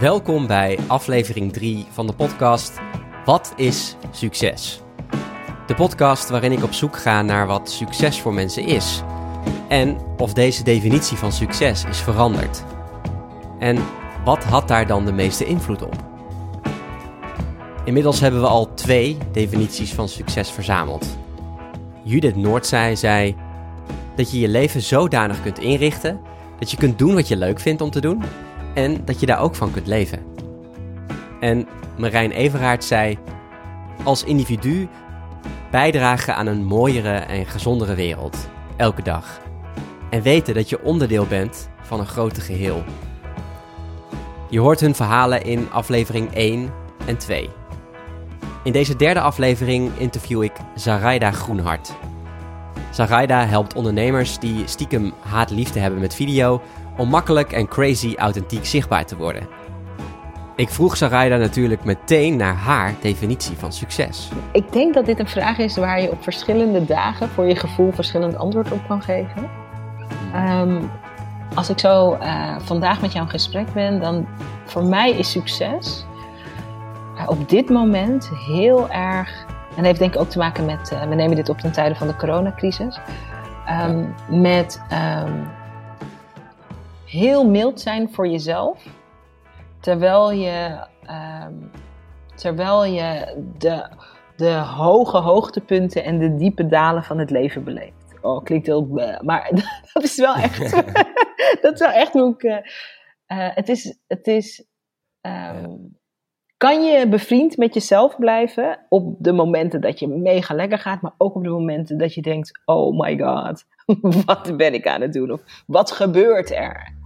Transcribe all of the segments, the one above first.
Welkom bij aflevering 3 van de podcast Wat is succes? De podcast waarin ik op zoek ga naar wat succes voor mensen is en of deze definitie van succes is veranderd. En wat had daar dan de meeste invloed op? Inmiddels hebben we al twee definities van succes verzameld. Judith Noordzij zei dat je je leven zodanig kunt inrichten dat je kunt doen wat je leuk vindt om te doen en dat je daar ook van kunt leven. En Marijn Everaert zei: Als individu bijdragen aan een mooiere en gezondere wereld, elke dag. En weten dat je onderdeel bent van een groter geheel. Je hoort hun verhalen in aflevering 1 en 2. In deze derde aflevering interview ik Zaraida Groenhart. Zaraida helpt ondernemers die stiekem haat-liefde hebben met video om makkelijk en crazy authentiek zichtbaar te worden. Ik vroeg Zaraida natuurlijk meteen naar haar definitie van succes. Ik denk dat dit een vraag is waar je op verschillende dagen voor je gevoel verschillend antwoord op kan geven. Ehm, als ik zo uh, vandaag met jou in gesprek ben, dan voor mij is succes uh, op dit moment heel erg. En heeft denk ik ook te maken met, uh, we nemen dit op ten tijde van de coronacrisis. Um, met um, heel mild zijn voor jezelf. Terwijl je, um, terwijl je de, de hoge hoogtepunten en de diepe dalen van het leven beleeft. Oh, klinkt heel. Maar dat is wel echt. dat is wel echt hoe ik. Uh, uh, het is. Het is um, kan je bevriend met jezelf blijven op de momenten dat je mega lekker gaat, maar ook op de momenten dat je denkt: oh my god, wat ben ik aan het doen? Of wat gebeurt er?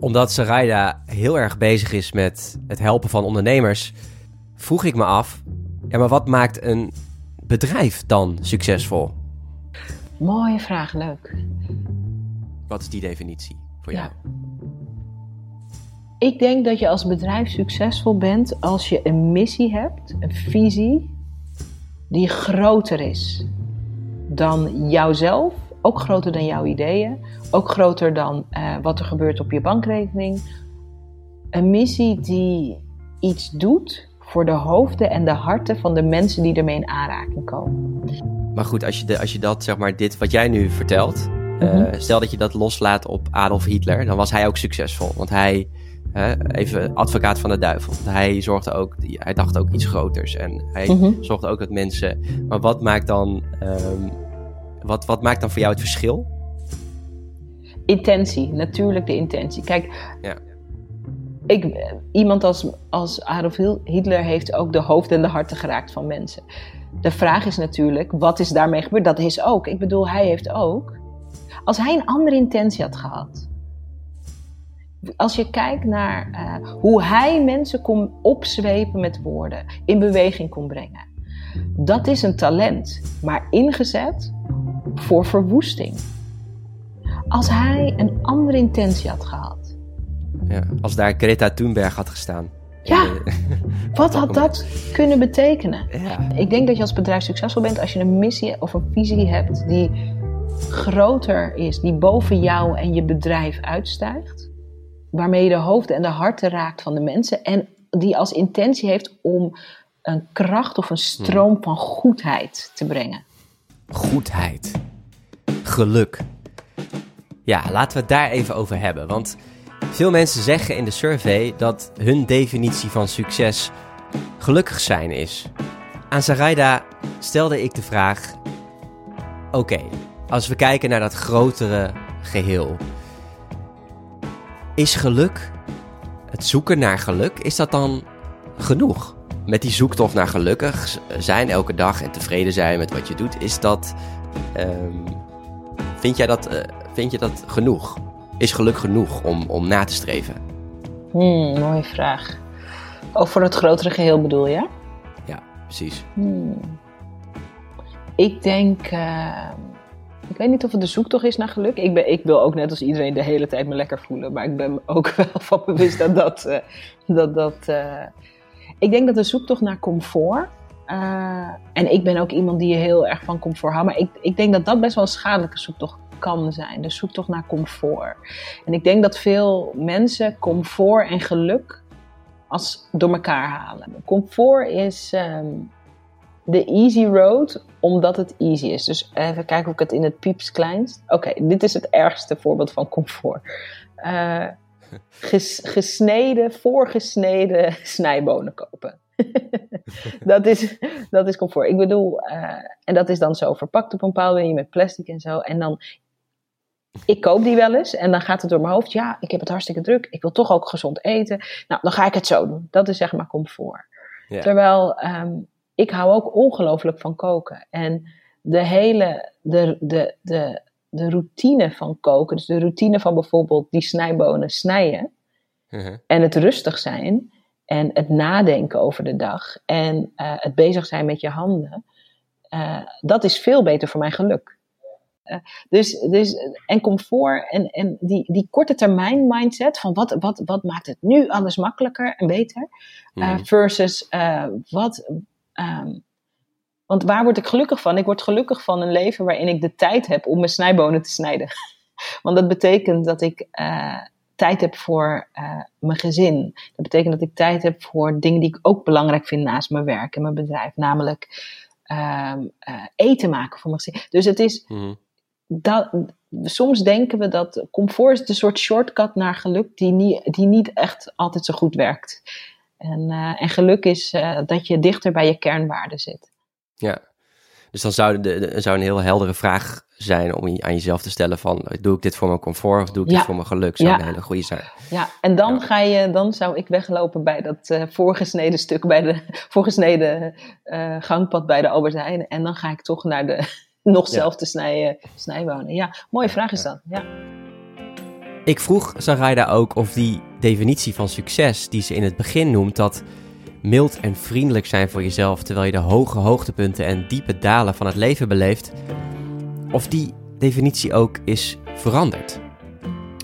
Omdat Sarayda heel erg bezig is met het helpen van ondernemers, vroeg ik me af: ja, maar wat maakt een bedrijf dan succesvol? Mooie vraag, leuk. Wat is die definitie voor jou? Ja. Ik denk dat je als bedrijf succesvol bent als je een missie hebt, een visie, die groter is dan jouzelf, ook groter dan jouw ideeën, ook groter dan uh, wat er gebeurt op je bankrekening. Een missie die iets doet voor de hoofden en de harten van de mensen die ermee in aanraking komen. Maar goed, als je, de, als je dat, zeg maar, dit wat jij nu vertelt, mm -hmm. uh, stel dat je dat loslaat op Adolf Hitler, dan was hij ook succesvol. Want hij, uh, even advocaat van de duivel, hij zorgde ook, hij dacht ook iets groters. En hij mm -hmm. zorgde ook dat mensen. Maar wat maakt dan, um, wat, wat maakt dan voor jou het verschil? Intentie, natuurlijk de intentie. Kijk, ja. ik, iemand als, als Adolf Hitler heeft ook de hoofd en de harten geraakt van mensen. De vraag is natuurlijk, wat is daarmee gebeurd? Dat is ook. Ik bedoel, hij heeft ook. Als hij een andere intentie had gehad. Als je kijkt naar uh, hoe hij mensen kon opzwepen met woorden, in beweging kon brengen. Dat is een talent, maar ingezet voor verwoesting. Als hij een andere intentie had gehad. Ja, als daar Greta Thunberg had gestaan. Ja, wat had dat kunnen betekenen? Ja. Ik denk dat je als bedrijf succesvol bent als je een missie of een visie hebt die groter is, die boven jou en je bedrijf uitstijgt, waarmee je de hoofden en de harten raakt van de mensen en die als intentie heeft om een kracht of een stroom van goedheid te brengen. Goedheid. Geluk. Ja, laten we het daar even over hebben, want veel mensen zeggen in de survey dat hun definitie van succes gelukkig zijn is. Aan Sarayda stelde ik de vraag: Oké, als we kijken naar dat grotere geheel, is geluk, het zoeken naar geluk, is dat dan genoeg? Met die zoektocht naar gelukkig zijn elke dag en tevreden zijn met wat je doet, is dat. Um, vind jij dat, uh, vind je dat genoeg? Is geluk genoeg om, om na te streven? Hmm, mooie vraag. Ook voor het grotere geheel bedoel je? Ja, precies. Hmm. Ik denk. Uh, ik weet niet of het de zoektocht is naar geluk. Ik, ben, ik wil ook net als iedereen de hele tijd me lekker voelen. Maar ik ben ook wel van bewust dat dat. Uh, dat, dat ik denk dat de zoektocht naar comfort. en ik ben ook iemand die heel erg van comfort houdt. Maar ik, ik denk dat dat best wel een schadelijke zoektocht kan zijn. Dus zoek toch naar comfort. En ik denk dat veel mensen comfort en geluk als door elkaar halen. Comfort is ehm, de easy road, omdat het easy is. Dus even kijken of ik het in het pieps kleinst. Oké, dit is het ergste voorbeeld van comfort. Uh, gesneden, voorgesneden snijbonen kopen. dat, is, dat is comfort. Ik bedoel, uh, en dat is dan zo verpakt op een bepaalde manier met plastic en zo. En dan, ik koop die wel eens en dan gaat het door mijn hoofd. Ja, ik heb het hartstikke druk. Ik wil toch ook gezond eten. Nou, dan ga ik het zo doen. Dat is zeg maar comfort. Terwijl um, ik hou ook ongelooflijk van koken. En de hele, de, de, de, de routine van koken, dus de routine van bijvoorbeeld die snijbonen snijden uh-huh. en het rustig zijn en het nadenken over de dag en uh, het bezig zijn met je handen, uh, dat is veel beter voor mijn geluk. Uh, dus, dus, en comfort en, en die, die korte termijn mindset van wat, wat, wat maakt het nu alles makkelijker en beter, mm. versus wat, um, want waar word ik gelukkig van? Ik word gelukkig van een leven waarin ik de tijd heb om mijn snijbonen te snijden. Want dat betekent dat ik uh, tijd heb voor uh, mijn gezin. Dat betekent dat ik tijd heb voor dingen die ik ook belangrijk vind naast mijn werk en mijn bedrijf. Namelijk um, uh, eten maken voor mijn gezin. Dus het is. Mm. Dat, soms denken we dat comfort is een soort shortcut naar geluk die niet, die niet echt altijd zo goed werkt. En, en geluk is dat je dichter bij je kernwaarden zit. Ja, dus dan zou, de, zou een heel heldere vraag zijn om aan jezelf te stellen van... doe ik dit voor mijn comfort of doe ik dit voor mijn geluk? Zou ja. een hele goede zijn. Ja, en dan, Ga je, dan zou ik weglopen bij dat uh, voorgesneden stuk... bij de voorgesneden uh, gangpad bij de Albert Heijn. En dan ga ik toch naar de nog zelf te snijden, snijwonen. Ja, mooie vraag is dat, ja. Ik vroeg Sarayda ook of die definitie van succes die ze in het begin noemt... dat mild en vriendelijk zijn voor jezelf terwijl je de hoge hoogtepunten en diepe dalen van het leven beleeft, of die definitie ook is veranderd.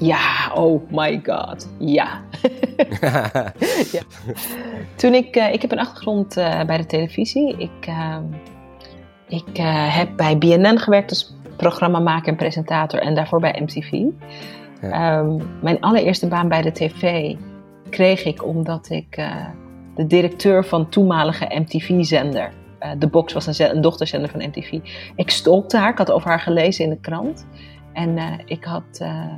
Ja, oh my god, ja. ja. Toen ik, uh, ik heb een achtergrond uh, bij de televisie. Ik, uh, ik heb bij BNN gewerkt als programmamaker en presentator en daarvoor bij MTV. Ja. Um, mijn allereerste baan bij de tv kreeg ik omdat ik de directeur van toenmalige MTV-zender. Uh, eh, de Box was een, een, dochterzender van MTV. Ik stolkte haar, ik had over haar gelezen in de krant. En uh, ik had uh,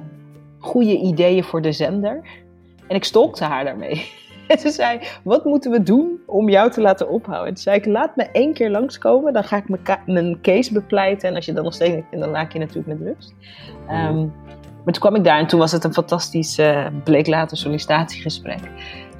goede ideeën voor de zender. En ik stolkte haar daarmee. En ze zei, wat moeten we doen om jou te laten ophouden? En toen zei ik, laat me één keer langskomen, dan ga ik mijn case bepleiten. En als je dan nog steeds niet vindt, dan laat ik je natuurlijk met rust. Um, maar toen kwam ik daar en toen was het een fantastisch, bleek later, sollicitatiegesprek.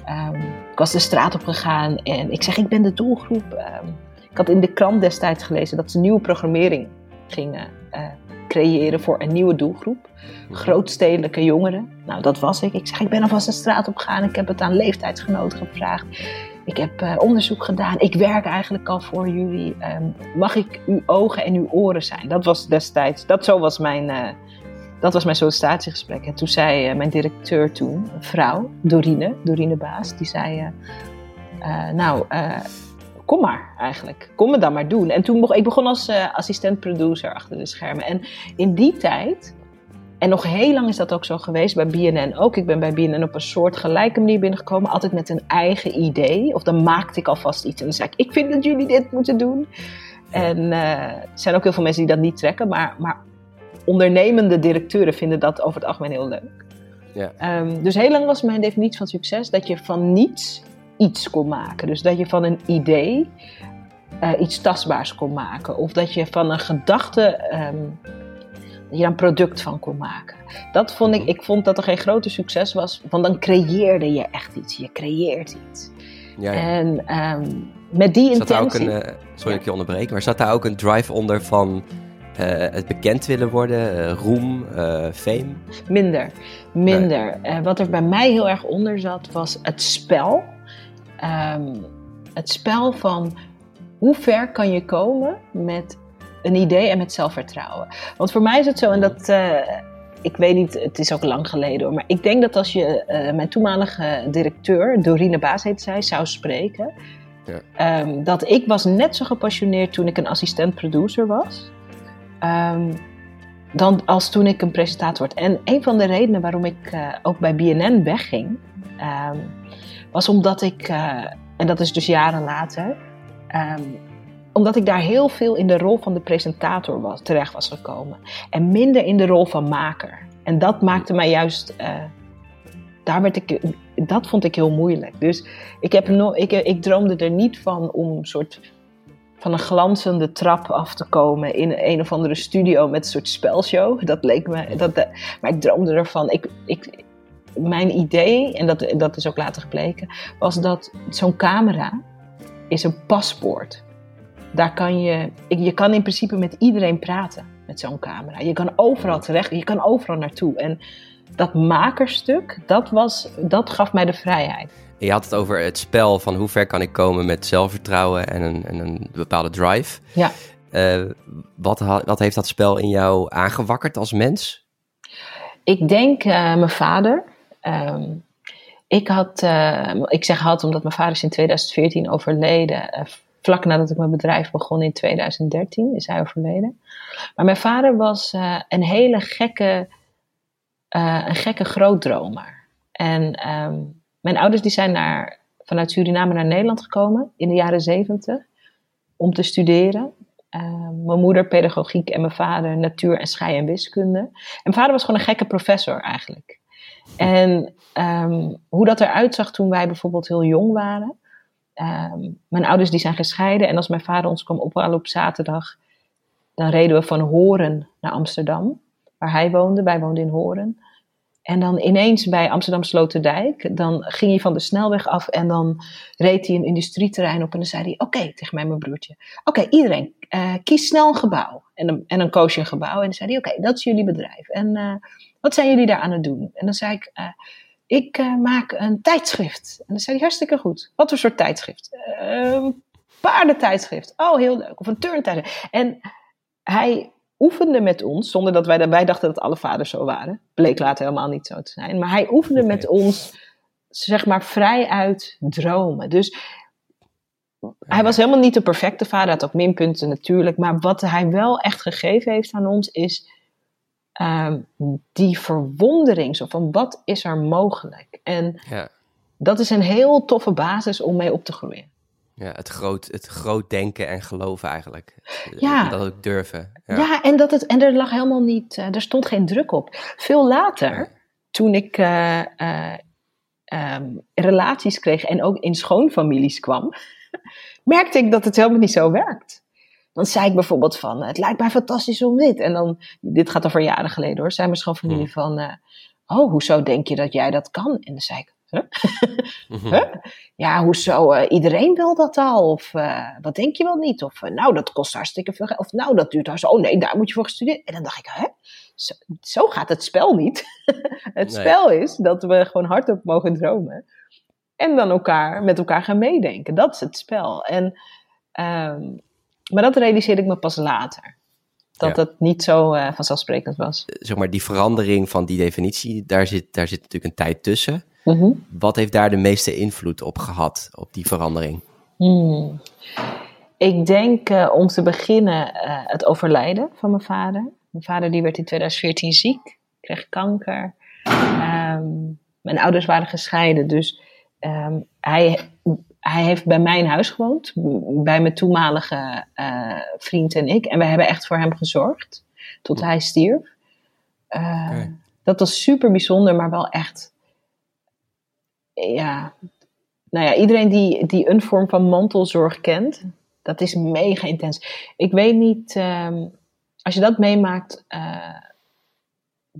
Um, ik was de straat op gegaan en ik zeg, ik ben de doelgroep. Um, ik had in de krant destijds gelezen dat ze nieuwe programmering gingen uh, creëren voor een nieuwe doelgroep. Grootstedelijke jongeren. Nou, dat was ik. Ik zeg, ik ben alvast de straat op gegaan. Ik heb het aan leeftijdsgenoten gevraagd. Ik heb uh, onderzoek gedaan. Ik werk eigenlijk al voor jullie. Um, mag ik uw ogen en uw oren zijn? Dat was destijds, dat zo was mijn, uh, dat was mijn sollicitatiegesprek. En toen zei uh, mijn directeur toen, een vrouw, Dorine, Dorine Baas, die zei... Uh, nou, kom maar eigenlijk. Kom me dan maar doen. En toen begon ik begon als assistent-producer achter de schermen. En in die tijd, en nog heel lang is dat ook zo geweest bij BNN ook. Ik ben bij BNN op een soort gelijke manier binnengekomen. Altijd met een eigen idee. Of dan maakte ik alvast iets. En dan zei ik, ik vind dat jullie dit moeten doen. En er zijn ook heel veel mensen die dat niet trekken. Maar, maar ondernemende directeuren vinden dat over het algemeen heel leuk. Ja. Um, dus heel lang was mijn definitie van succes dat je van niets iets kon maken. Dus dat je van een idee uh, iets tastbaars kon maken. Of dat je van een gedachte um, dat je een product van kon maken. Dat vond ik, mhm. ik vond dat er geen grote succes was, want dan creëerde je echt iets. Je creëert iets. Ja, ja. En um, met die zat intentie... Daar ook een, uh, sorry ja. ik je onderbreek, maar zat daar ook een drive onder van het bekend willen worden, uh, roem, uh, fame? Minder, minder. Nee. wat er bij mij heel erg onder zat, was het spel. Um, het spel van hoe ver kan je komen met een idee en met zelfvertrouwen. Want voor mij is het zo, en dat, ik weet niet, het is ook lang geleden hoor, maar ik denk dat als je mijn toenmalige directeur, Dorine Baas heet zij, zou spreken, ja. um, dat ik was net zo gepassioneerd toen ik een assistent producer was. Um, dan als toen ik een presentator werd. En een van de redenen waarom ik uh, ook bij BNN wegging, um, was omdat ik, uh, en dat is dus jaren later, um, omdat ik daar heel veel in de rol van de presentator was, terecht was gekomen. En minder in de rol van maker. En dat maakte mij juist, uh, daar werd ik, dat vond ik heel moeilijk. Dus ik, heb no, ik, ik droomde er niet van om een soort van een glanzende trap af te komen in een of andere studio met een soort spelshow. Dat leek me. Dat, maar ik droomde ervan. Ik, ik, mijn idee, en dat, dat is ook later gebleken, was dat zo'n camera is een paspoort. Daar kan je, je kan in principe met iedereen praten met zo'n camera. Je kan overal terecht, je kan overal naartoe. En dat makerstuk, dat, was, dat gaf mij de vrijheid. Je had het over het spel van hoe ver kan ik komen met zelfvertrouwen en een, en een bepaalde drive. Ja. Uh, wat, wat heeft dat spel in jou aangewakkerd als mens? Ik denk uh, mijn vader. Um, ik had, uh, ik zeg had omdat mijn vader is in 2014 overleden. vlak nadat ik mijn bedrijf begon in 2013 is hij overleden. Maar mijn vader was een hele gekke, een gekke grootdromer. En um, mijn ouders die zijn naar, vanuit Suriname naar Nederland gekomen in de jaren zeventig om te studeren. Uh, mijn moeder pedagogiek en mijn vader natuur en schei en wiskunde. En mijn vader was gewoon een gekke professor eigenlijk. En um, hoe dat eruit zag toen wij bijvoorbeeld heel jong waren. Mijn ouders die zijn gescheiden en als mijn vader ons kwam ophalen op zaterdag, dan reden we van Horen naar Amsterdam, waar hij woonde. Wij woonden in Horen. En dan ineens bij Amsterdam Sloterdijk, dan ging hij van de snelweg af en dan reed hij een industrieterrein op en dan zei hij, oké, tegen mij mijn broertje, oké, iedereen, uh, kies snel een gebouw. En dan, en dan koos je een gebouw en dan zei hij, oké, dat is jullie bedrijf. En uh, wat zijn jullie daar aan het doen? En dan zei ik, uh, ik maak een tijdschrift. En dan zei hij, hartstikke goed. Wat voor soort tijdschrift? paardentijdschrift. Oh, heel leuk. Of een turntijdschrift. En hij oefende met ons, zonder dat wij daarbij dachten dat alle vaders zo waren. Bleek later helemaal niet zo te zijn. Maar hij oefende okay. met ons, zeg maar, vrij uit dromen. Dus hij was helemaal niet de perfecte vader, had ook minpunten natuurlijk. Maar wat hij wel echt gegeven heeft aan ons is um, die verwondering. Zo van, wat is er mogelijk? En ja. dat is een heel toffe basis om mee op te groeien. Ja, het groot, het groot denken en geloven eigenlijk. Ja. Dat ook durven. Ja, ja en, dat het, en er lag helemaal niet, uh, er stond geen druk op. Veel later, ja. toen ik uh, uh, um, relaties kreeg en ook in schoonfamilies kwam, merkte ik dat het helemaal niet zo werkt. Dan zei ik bijvoorbeeld van, het lijkt mij fantastisch om dit. En dan, dit gaat over jaren geleden hoor, zei mijn schoonfamilie hmm. van, oh, hoezo denk je dat jij dat kan? En dan zei ik, Huh? huh? Ja, hoezo? Uh, iedereen wil dat al? Of uh, wat denk je wel niet? Of uh, nou, dat kost hartstikke veel geld. Of nou, dat duurt hartstikke... Oh nee, daar moet je voor studeren. En dan dacht ik, hè? Zo, zo gaat het spel niet. het nee. spel is dat we gewoon hardop mogen dromen. En dan elkaar, met elkaar gaan meedenken. Dat is het spel. En, um, maar dat realiseerde ik me pas later. Dat ja. het niet zo vanzelfsprekend was. Zeg maar, die verandering van die definitie, daar zit, daar zit natuurlijk een tijd tussen. Mm -hmm. Wat heeft daar de meeste invloed op gehad, op die verandering? Hmm. Ik denk uh, om te beginnen uh, het overlijden van mijn vader. Mijn vader die werd in 2014 ziek, kreeg kanker. Um, mijn ouders waren gescheiden, dus um, hij, hij heeft bij mij in huis gewoond, bij mijn toenmalige uh, vriend en ik. En we hebben echt voor hem gezorgd tot hij stierf. Okay. Dat was super bijzonder, maar wel echt ja, nou ja, iedereen die, die een vorm van mantelzorg kent, dat is mega intens. Ik weet niet, um, als je dat meemaakt, uh,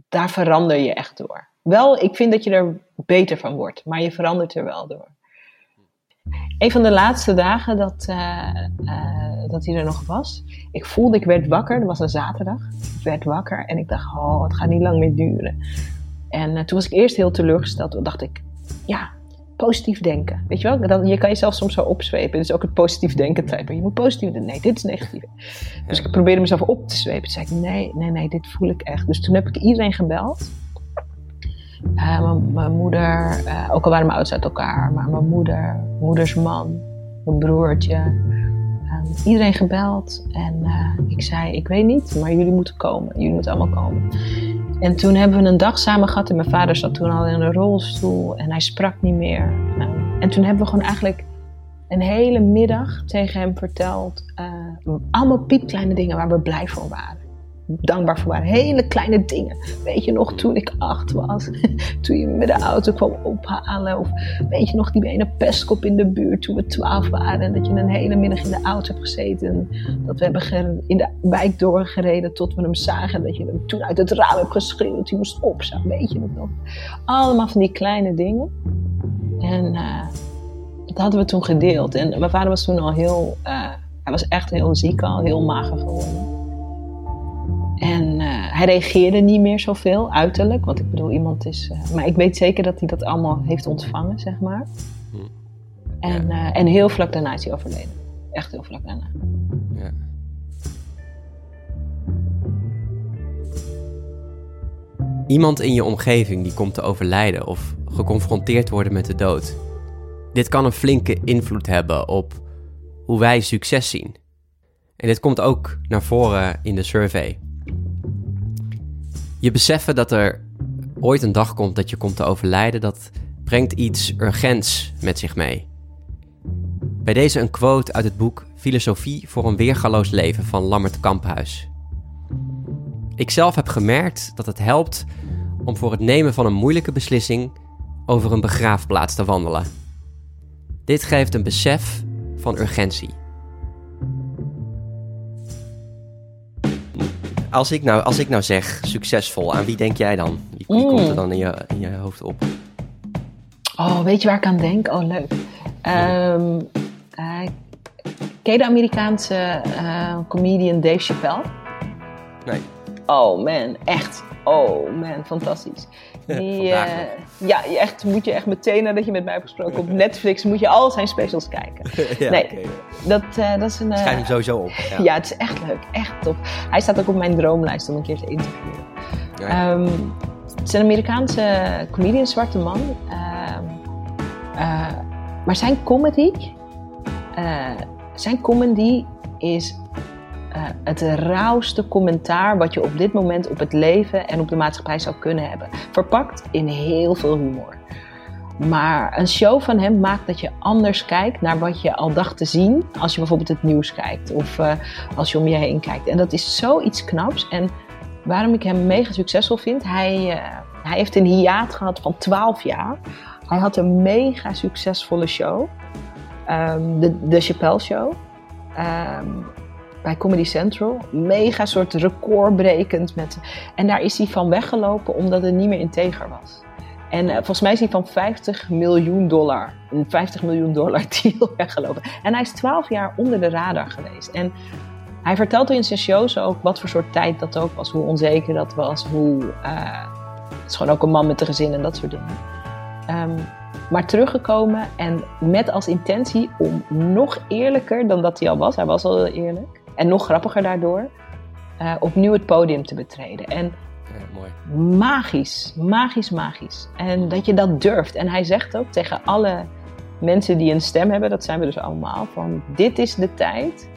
daar verander je echt door. Wel, ik vind dat je er beter van wordt, maar je verandert er wel door. Een van de laatste dagen dat, uh, dat hij er nog was, ik voelde, ik werd wakker, dat was een zaterdag. Ik werd wakker en ik dacht, oh, het gaat niet lang meer duren. En toen was ik eerst heel teleurgesteld, toen dacht ik, ja, positief denken. Weet je wel? Dan, je kan jezelf soms zo opzwepen. Het is ook het positief denken type. Je moet positief denken. Nee, dit is negatief. Dus ik probeerde mezelf op te zwepen. Toen zei ik, nee, nee, nee, dit voel ik echt. Dus toen heb ik iedereen gebeld. Uh, mijn moeder, uh, ook al waren mijn ouders uit elkaar, maar mijn moeder, moeders man, mijn broertje, ehm, iedereen gebeld. En eh, ik zei, ik weet niet, maar jullie moeten komen. Jullie moeten allemaal komen. En toen hebben we een dag samen gehad. En mijn vader zat toen al in een rolstoel. En hij sprak niet meer. Ehm, en toen hebben we gewoon eigenlijk een hele middag tegen hem verteld. Uh, allemaal piepkleine dingen waar we blij voor waren dankbaar voor waren. Hele kleine dingen. Weet je nog, toen ik acht was, toen je me met de auto kwam ophalen. Of weet je nog, die ene pestkop in de buurt toen we twaalf waren. En dat je een hele middag in de auto hebt gezeten. Dat we hebben in de wijk doorgereden tot we hem zagen. Dat je hem toen uit het raam hebt geschreeuwd. Die moest opstaan, weet je nog. Allemaal van die kleine dingen. En uh, dat hadden we toen gedeeld. En mijn vader was toen al heel... Uh, hij was echt heel ziek al, heel mager geworden. En uh, hij reageerde niet meer zoveel uiterlijk. Want ik bedoel, iemand is. Uh, maar ik weet zeker dat hij dat allemaal heeft ontvangen, zeg maar. Hm. En, uh, en heel vlak daarna is hij overleden. Echt heel vlak daarna. Ja. Iemand in je omgeving die komt te overlijden of geconfronteerd worden met de dood. Dit kan een flinke invloed hebben op hoe wij succes zien. En dit komt ook naar voren in de survey. Je beseffen dat er ooit een dag komt dat je komt te overlijden, dat brengt iets urgents met zich mee. Bij deze een quote uit het boek Filosofie voor een weergaloos leven van Lammert Kamphuis. Ik zelf heb gemerkt dat het helpt om voor het nemen van een moeilijke beslissing over een begraafplaats te wandelen. Dit geeft een besef van urgentie. Als ik, nou, als ik nou zeg succesvol, aan wie denk jij dan? Wie, wie komt er dan in je, in je hoofd op? Oh, weet je waar ik aan denk? Oh, leuk. Um, uh, ken je de Amerikaanse uh, comedian Dave Chappelle? Nee. Oh man, echt. Oh man, fantastisch. Die, uh, ja, echt, moet je echt meteen nadat je met mij hebt gesproken op Netflix, moet je al zijn specials kijken. ja, nee, dat, uh, dat is een. Schrijf hem sowieso op. Ja. ja. het is echt leuk, echt top. Hij staat ook op mijn droomlijst om een keer te interviewen. Ja. Um, het is een Amerikaanse comedian, zwarte man. Um, maar zijn comedy, zijn comedy is het rauwste commentaar wat je op dit moment op het leven en op de maatschappij zou kunnen hebben. Verpakt in heel veel humor. Maar een show van hem maakt dat je anders kijkt naar wat je al dacht te zien als je bijvoorbeeld het nieuws kijkt of uh, als je om je heen kijkt. En dat is zoiets knaps. En waarom ik hem mega succesvol vind, hij, uh, hij heeft een hiaat gehad van 12 jaar. Hij had een mega succesvolle show, um, de, de Chappelle Show. Um, bij Comedy Central. Mega soort recordbrekend. Met, en daar is hij van weggelopen omdat het niet meer integer was. En uh, volgens mij is hij van 50 miljoen dollar, een 50 miljoen dollar deal weggelopen. En hij is 12 jaar onder de radar geweest. En hij vertelt in zijn shows ook wat voor soort tijd dat ook was. Hoe onzeker dat was. Hoe, uh, het is gewoon ook een man met een gezin en dat soort dingen. Um, maar teruggekomen en met als intentie om nog eerlijker dan dat hij al was. Hij was al eerlijk en nog grappiger daardoor, uh, opnieuw het podium te betreden. En ja, mooi. magisch, magisch, magisch. En dat je dat durft. En hij zegt ook tegen alle mensen die een stem hebben, dat zijn we dus allemaal, van dit is de tijd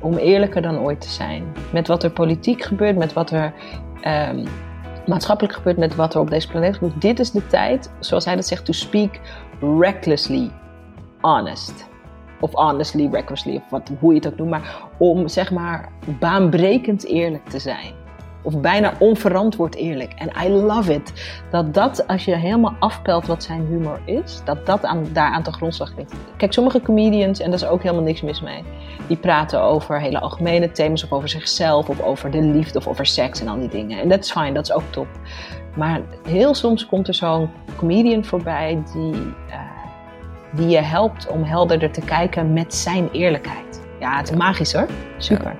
om eerlijker dan ooit te zijn. Met wat er politiek gebeurt, met wat er um, maatschappelijk gebeurt, met wat er op deze planeet gebeurt. Dit is de tijd, zoals hij dat zegt, to speak recklessly honest of honestly, recklessly, of wat, hoe je het ook noemt, maar om zeg maar baanbrekend eerlijk te zijn. Of bijna onverantwoord eerlijk. En I love it. Dat dat, als je helemaal afpelt wat zijn humor is, dat dat aan, daar aan de grondslag ligt. Kijk, sommige comedians, en daar is ook helemaal niks mis mee, die praten over hele algemene thema's, of over zichzelf, of over de liefde, of over seks en al die dingen. En dat is fijn, dat is ook top. Maar heel soms komt er zo'n comedian voorbij die. Uh, die je helpt om helderder te kijken met zijn eerlijkheid. Ja, het is magisch hoor. Super.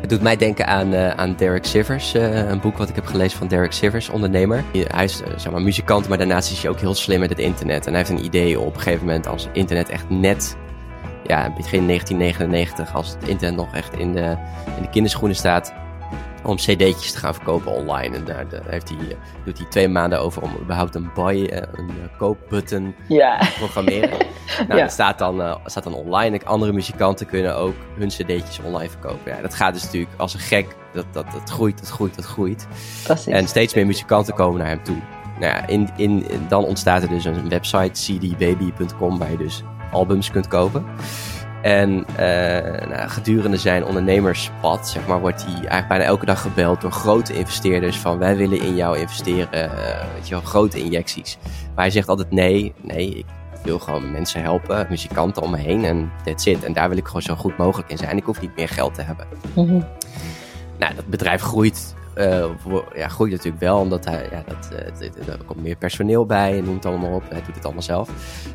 Het doet mij denken aan, uh, aan Derek Sivers, uh, een boek wat ik heb gelezen van Derek Sivers, ondernemer. Hij is uh, zeg maar, muzikant, maar daarnaast is hij ook heel slim met het internet. En hij heeft een idee op een gegeven moment als internet echt net, ja, begin 1999, als het internet nog echt in de, in de kinderschoenen staat, om cd'tjes te gaan verkopen online. En daar, heeft hij, eh, doet hij twee maanden over om überhaupt een buy, eh, een eh, koopbutton ja. te programmeren. nou, dat staat dan, staat dan online. En andere muzikanten kunnen ook hun cd'tjes online verkopen. Ja, dat gaat dus natuurlijk als een gek. Dat, dat, dat groeit, dat groeit, dat groeit. Precies. En steeds meer muzikanten komen naar hem toe. Nou ja, in, in, dan ontstaat er dus een website, cdbaby.com, waar je dus albums kunt kopen. En uh, nou, gedurende zijn ondernemerspad, zeg maar, wordt hij eigenlijk bijna elke dag gebeld door grote investeerders van wij willen in jou investeren, uh, weet je wel, grote injecties. Maar hij zegt altijd nee, nee, ik wil gewoon mensen helpen, muzikanten om me heen en that's it. En daar wil ik gewoon zo goed mogelijk in zijn. Ik hoef niet meer geld te hebben. Mm -hmm. Nou, dat bedrijf groeit uh, ja, groeit natuurlijk wel, omdat hij, ja, dat, uh, er komt meer personeel bij en noemt het allemaal op. Hij doet het allemaal zelf.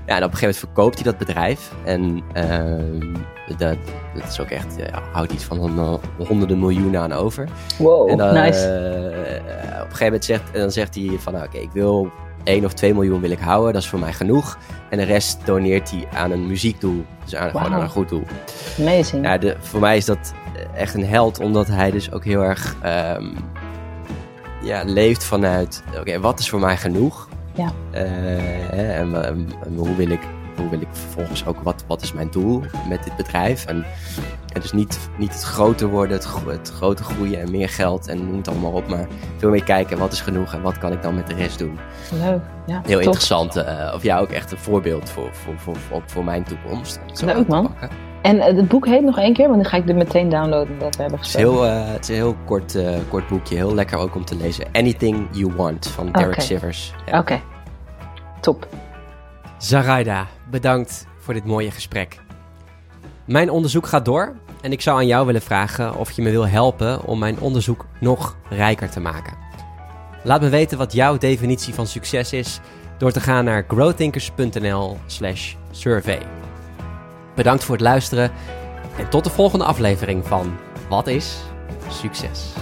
Ja, en op een gegeven moment verkoopt hij dat bedrijf. En uh, dat, dat is ook echt, houdt iets van een, honderden miljoenen aan over. Wow, en dan, nice. op een gegeven moment zegt, en dan zegt hij van, nou, oké, okay, ik wil 1 of 2 miljoen wil ik houden, dat is voor mij genoeg. En de rest doneert hij aan een muziekdoel, dus aan, wow. gewoon aan een goed doel. Amazing. Ja, de, voor mij is dat echt een held, omdat hij dus ook heel erg um, ja, leeft vanuit, oké, okay, wat is voor mij genoeg? Ja. Uh, en, en, en, hoe wil ik, hoe wil ik vervolgens ook, wat, wat is mijn doel met dit bedrijf? En, en dus niet, niet het groter worden, het, het grote groeien en meer geld en noem het allemaal op, maar veel meer kijken, wat is genoeg en wat kan ik dan met de rest doen? Leuk, ja. Heel top. interessant. Uh, of ja, ook echt een voorbeeld voor, voor, voor, voor, voor mijn toekomst. Leuk man. En het boek heet nog één keer, want dan ga ik er meteen downloaden dat we hebben gesproken. Het is, heel, uh, het is een heel kort, uh, kort boekje, heel lekker ook om te lezen. Anything You Want van Derek okay. Sivers. Ja. Oké, okay. top. Zaraida, bedankt voor dit mooie gesprek. Mijn onderzoek gaat door en ik zou aan jou willen vragen of je me wil helpen om mijn onderzoek nog rijker te maken. Laat me weten wat jouw definitie van succes is door te gaan naar growthinkers.nl/survey. Bedankt voor het luisteren en tot de volgende aflevering van Wat is succes?